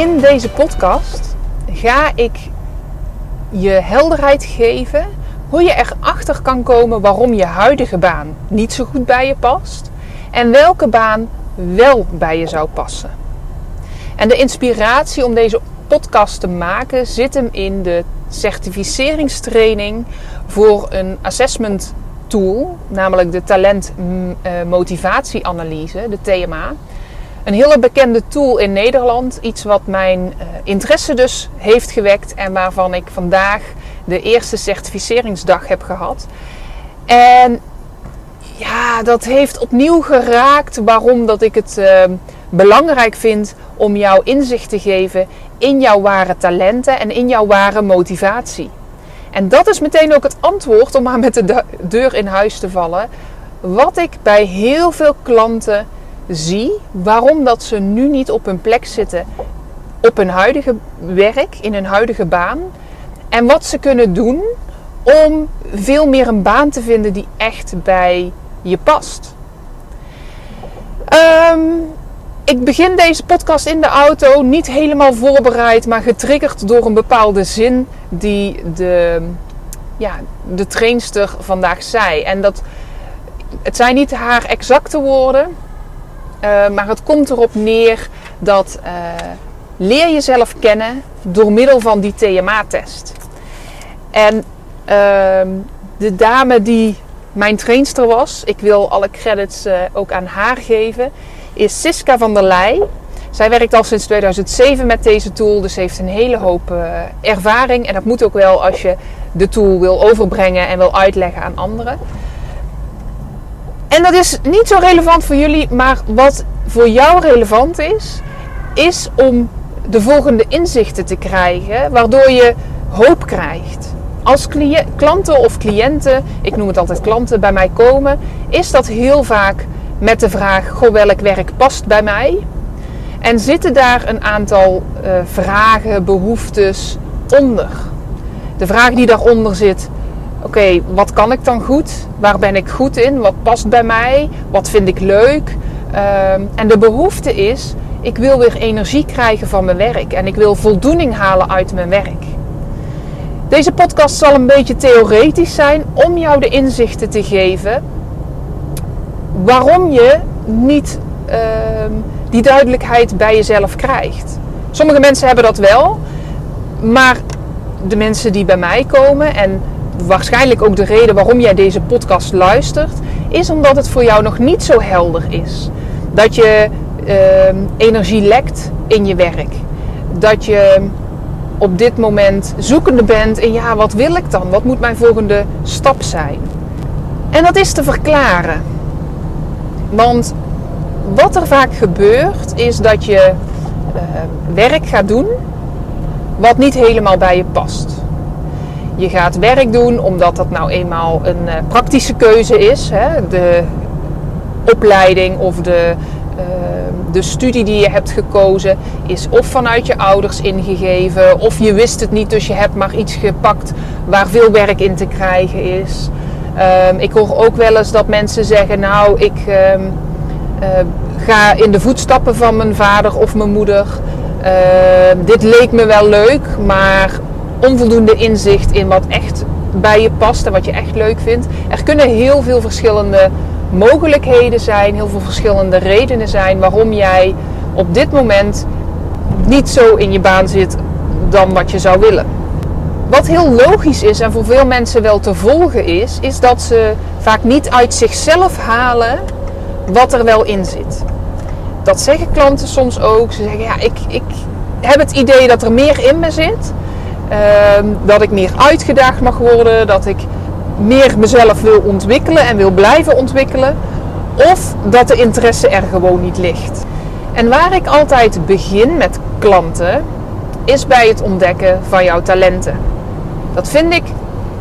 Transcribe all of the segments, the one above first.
In deze podcast ga ik je helderheid geven hoe je erachter kan komen waarom je huidige baan niet zo goed bij je past en welke baan wel bij je zou passen. En de inspiratie om deze podcast te maken zit hem in de certificeringstraining voor een assessment tool, namelijk de talent motivatieanalyse, de TMA. Een hele bekende tool in Nederland. Iets wat mijn uh, interesse dus heeft gewekt en waarvan ik vandaag de eerste certificeringsdag heb gehad. En ja, dat heeft opnieuw geraakt waarom dat ik het uh, belangrijk vind om jou inzicht te geven in jouw ware talenten en in jouw ware motivatie. En dat is meteen ook het antwoord om maar met de deur in huis te vallen. Wat ik bij heel veel klanten zie waarom dat ze nu niet op hun plek zitten op hun huidige werk, in hun huidige baan. En wat ze kunnen doen om veel meer een baan te vinden die echt bij je past. Um, ik begin deze podcast in de auto niet helemaal voorbereid, maar getriggerd door een bepaalde zin die de, ja, de trainster vandaag zei. En dat, het zijn niet haar exacte woorden, uh, maar het komt erop neer dat uh, leer jezelf kennen door middel van die TMA-test. En uh, de dame die mijn trainster was, ik wil alle credits uh, ook aan haar geven, is Siska van der Leij. Zij werkt al sinds 2007 met deze tool, dus heeft een hele hoop ervaring. En dat moet ook wel als je de tool wil overbrengen en wil uitleggen aan anderen. En dat is niet zo relevant voor jullie, maar wat voor jou relevant is, is om de volgende inzichten te krijgen, waardoor je hoop krijgt. Als klanten of cliënten, ik noem het altijd klanten, bij mij komen, is dat heel vaak met de vraag: Goh, welk werk past bij mij? En zitten daar een aantal uh, vragen, behoeftes onder? De vraag die daaronder zit: Oké, wat kan ik dan goed? Waar ben ik goed in? Wat past bij mij? Wat vind ik leuk? Um, en de behoefte is, ik wil weer energie krijgen van mijn werk en ik wil voldoening halen uit mijn werk. Deze podcast zal een beetje theoretisch zijn om jou de inzichten te geven waarom je niet uh, die duidelijkheid bij jezelf krijgt. Sommige mensen hebben dat wel, maar de mensen die bij mij komen en waarschijnlijk ook de reden waarom jij deze podcast luistert, is omdat het voor jou nog niet zo helder is. Dat je uh, energie lekt in je werk. Dat je op dit moment zoekende bent in ja, wat wil ik dan? Wat moet mijn volgende stap zijn? En dat is te verklaren. Want wat er vaak gebeurt is dat je uh, werk gaat doen wat niet helemaal bij je past. Je gaat werk doen omdat dat nou eenmaal een uh, praktische keuze is. Hè? De opleiding of de, uh, de studie die je hebt gekozen is of vanuit je ouders ingegeven, of je wist het niet, dus je hebt maar iets gepakt waar veel werk in te krijgen is. Um, ik hoor ook wel eens dat mensen zeggen: Nou, ik um, uh, ga in de voetstappen van mijn vader of mijn moeder. Uh, dit leek me wel leuk, maar onvoldoende inzicht in wat echt bij je past en wat je echt leuk vindt. Er kunnen heel veel verschillende mogelijkheden zijn, heel veel verschillende redenen zijn waarom jij op dit moment niet zo in je baan zit dan wat je zou willen. Wat heel logisch is en voor veel mensen wel te volgen is, is dat ze vaak niet uit zichzelf halen wat er wel in zit. Dat zeggen klanten soms ook. Ze zeggen ja, ik, ik heb het idee dat er meer in me zit. Uh, dat ik meer uitgedaagd mag worden. Dat ik meer mezelf wil ontwikkelen en wil blijven ontwikkelen. Of dat de interesse er gewoon niet ligt. En waar ik altijd begin met klanten, is bij het ontdekken van jouw talenten. Dat vind ik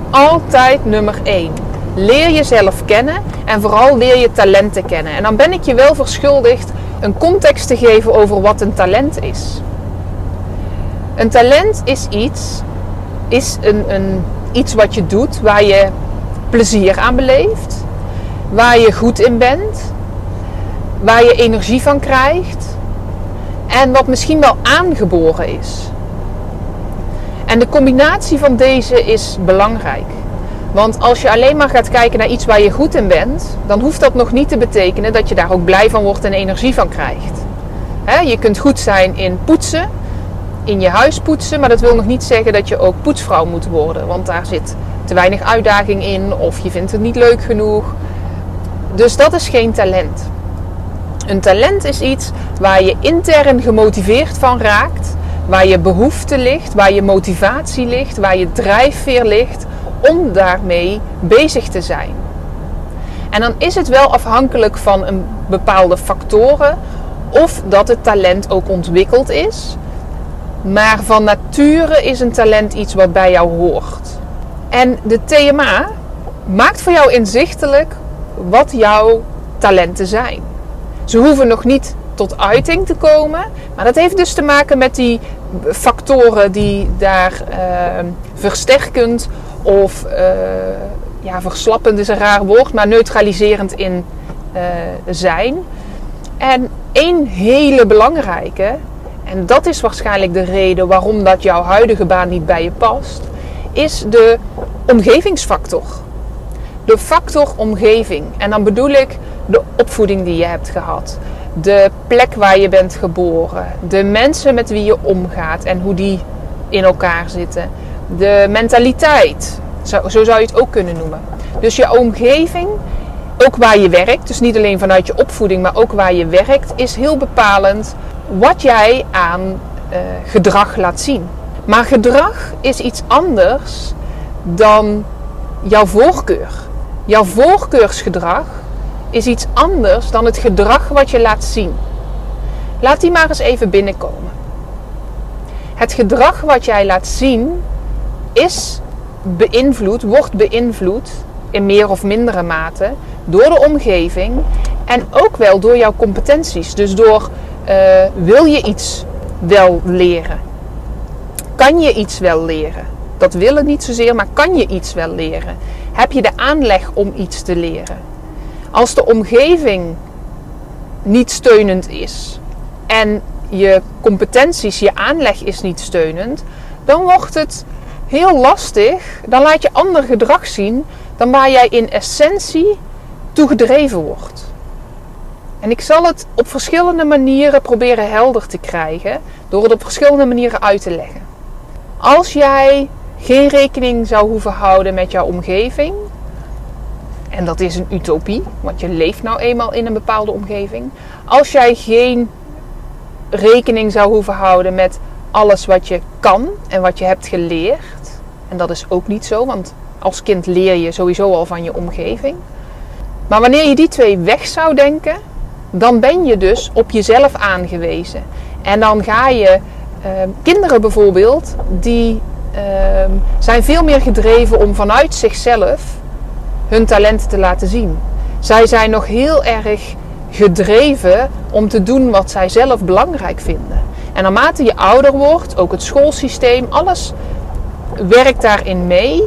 altijd nummer één. Leer jezelf kennen en vooral leer je talenten kennen. En dan ben ik je wel verschuldigd een context te geven over wat een talent is. Een talent is iets, is een, een, iets wat je doet waar je plezier aan beleeft, waar je goed in bent, waar je energie van krijgt en wat misschien wel aangeboren is. En de combinatie van deze is belangrijk. Want als je alleen maar gaat kijken naar iets waar je goed in bent, dan hoeft dat nog niet te betekenen dat je daar ook blij van wordt en energie van krijgt. je kunt goed zijn in poetsen, in je huis poetsen, maar dat wil nog niet zeggen dat je ook poetsvrouw moet worden. Want daar zit te weinig uitdaging in of je vindt het niet leuk genoeg. Dus dat is geen talent. Een talent is iets waar je intern gemotiveerd van raakt, waar je behoefte ligt, waar je motivatie ligt, waar je drijfveer ligt om daarmee bezig te zijn. En dan is het wel afhankelijk van een bepaalde factoren of dat het talent ook ontwikkeld is. Maar van nature is een talent iets wat bij jou hoort. En de TMA maakt voor jou inzichtelijk wat jouw talenten zijn. Ze hoeven nog niet tot uiting te komen, maar dat heeft dus te maken met die factoren die daar uh, versterkend of uh, ja, verslappend is een raar woord, maar neutraliserend in uh, zijn. En één hele belangrijke, en dat is waarschijnlijk de reden waarom dat jouw huidige baan niet bij je past, is de omgevingsfactor. De factor omgeving. En dan bedoel ik de opvoeding die je hebt gehad. De plek waar je bent geboren. De mensen met wie je omgaat en hoe die in elkaar zitten. De mentaliteit. Zo, zo zou je het ook kunnen noemen. Dus je omgeving, ook waar je werkt, dus niet alleen vanuit je opvoeding, maar ook waar je werkt, is heel bepalend wat jij aan uh, gedrag laat zien. Maar gedrag is iets anders dan jouw voorkeur. Jouw voorkeursgedrag is iets anders dan het gedrag wat je laat zien. Laat die maar eens even binnenkomen. Het gedrag wat jij laat zien is beïnvloed, wordt beïnvloed in meer of mindere mate door de omgeving en ook wel door jouw competenties. Dus door uh, wil je iets wel leren? Kan je iets wel leren? Dat willen niet zozeer, maar kan je iets wel leren? Heb je de aanleg om iets te leren? Als de omgeving niet steunend is en je competenties, je aanleg is niet steunend, dan wordt het heel lastig. Dan laat je ander gedrag zien dan waar jij in essentie toe gedreven wordt. En ik zal het op verschillende manieren proberen helder te krijgen door het op verschillende manieren uit te leggen. Als jij geen rekening zou hoeven houden met jouw omgeving, en dat is een utopie, want je leeft nou eenmaal in een bepaalde omgeving. Als jij geen rekening zou hoeven houden met alles wat je kan en wat je hebt geleerd, en dat is ook niet zo, want als kind leer je sowieso al van je omgeving. Maar wanneer je die twee weg zou denken, dan ben je dus op jezelf aangewezen. En dan ga je uh, kinderen bijvoorbeeld, die uh, zijn veel meer gedreven om vanuit zichzelf hun talenten te laten zien. Zij zijn nog heel erg gedreven om te doen wat zij zelf belangrijk vinden. En naarmate je ouder wordt, ook het schoolsysteem, alles werkt daarin mee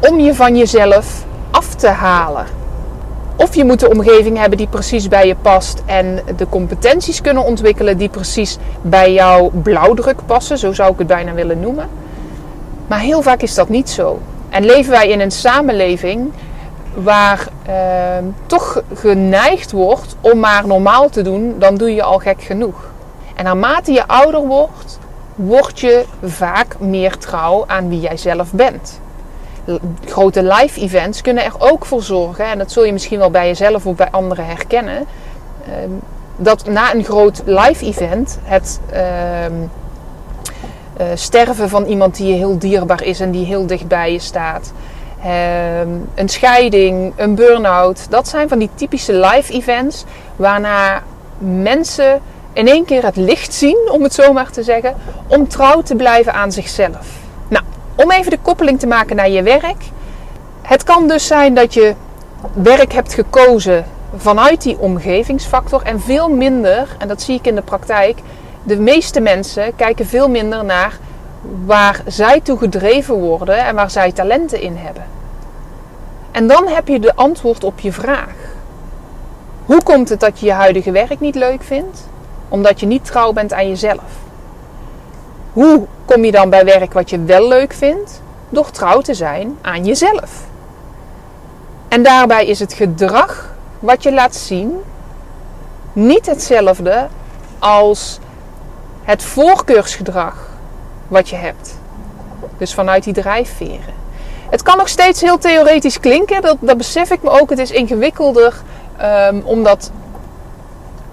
om je van jezelf af te halen. Of je moet de omgeving hebben die precies bij je past en de competenties kunnen ontwikkelen die precies bij jouw blauwdruk passen, zo zou ik het bijna willen noemen. Maar heel vaak is dat niet zo. En leven wij in een samenleving waar eh, toch geneigd wordt om maar normaal te doen, dan doe je al gek genoeg. En naarmate je ouder wordt, word je vaak meer trouw aan wie jij zelf bent. Grote live events kunnen er ook voor zorgen, en dat zul je misschien wel bij jezelf of bij anderen herkennen, ehm, dat na een groot live event het ehm, eh, sterven van iemand die je heel dierbaar is en die heel dicht bij je staat, ehm, een scheiding, een burn-out, dat zijn van die typische live events waarna mensen in één keer het licht zien, om het zo maar te zeggen, om trouw te blijven aan zichzelf. Om even de koppeling te maken naar je werk. Het kan dus zijn dat je werk hebt gekozen vanuit die omgevingsfactor en veel minder, en dat zie ik in de praktijk, de meeste mensen kijken veel minder naar waar zij toe gedreven worden en waar zij talenten in hebben. En dan heb je de antwoord op je vraag. Hoe komt het dat je je huidige werk niet leuk vindt? Omdat je niet trouw bent aan jezelf. Hoe kom je dan bij werk wat je wel leuk vindt? Door trouw te zijn aan jezelf. En daarbij is het gedrag wat je laat zien niet hetzelfde als het voorkeursgedrag wat je hebt. Dus vanuit die drijfveren. Het kan nog steeds heel theoretisch klinken, dat, besef ik me ook. Het is ingewikkelder um, om dat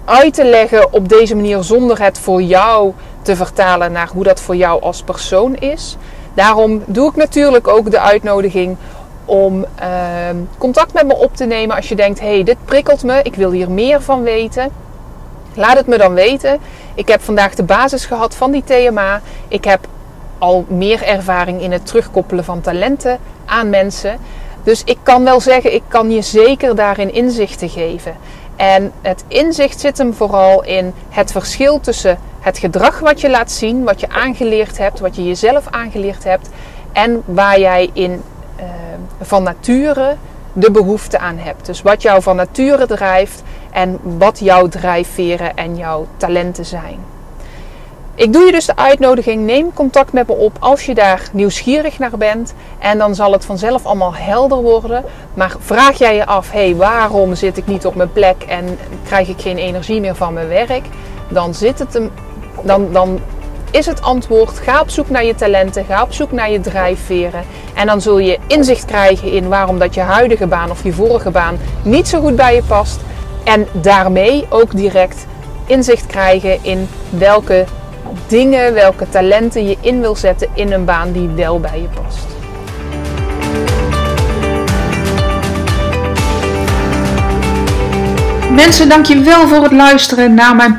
uit te leggen op deze manier zonder het voor jou te vertalen naar hoe dat voor jou als persoon is. Daarom doe ik natuurlijk ook de uitnodiging om ehm, contact met me op te nemen als je denkt: hey, dit prikkelt me, ik wil hier meer van weten. Laat het me dan weten. Ik heb vandaag de basis gehad van die TMA. Ik heb al meer ervaring in het terugkoppelen van talenten aan mensen. Dus ik kan wel zeggen, ik kan je zeker daarin inzichten geven. En het inzicht zit hem vooral in het verschil tussen het gedrag wat je laat zien, wat je aangeleerd hebt, wat je jezelf aangeleerd hebt, en waar jij in uh, van nature de behoefte aan hebt. Dus wat jou van nature drijft en wat jouw drijfveren en jouw talenten zijn. Ik doe je dus de uitnodiging, neem contact met me op als je daar nieuwsgierig naar bent. En dan zal het vanzelf allemaal helder worden. Maar vraag jij je af, hey, waarom zit ik niet op mijn plek en krijg ik geen energie meer van mijn werk? Dan, zit het hem, dan, dan is het antwoord, ga op zoek naar je talenten, ga op zoek naar je drijfveren. En dan zul je inzicht krijgen in waarom dat je huidige baan of je vorige baan niet zo goed bij je past. En daarmee ook direct inzicht krijgen in welke dingen, welke talenten je in wil zetten in een baan die wel bij je past. Mensen, dankjewel voor het luisteren naar mijn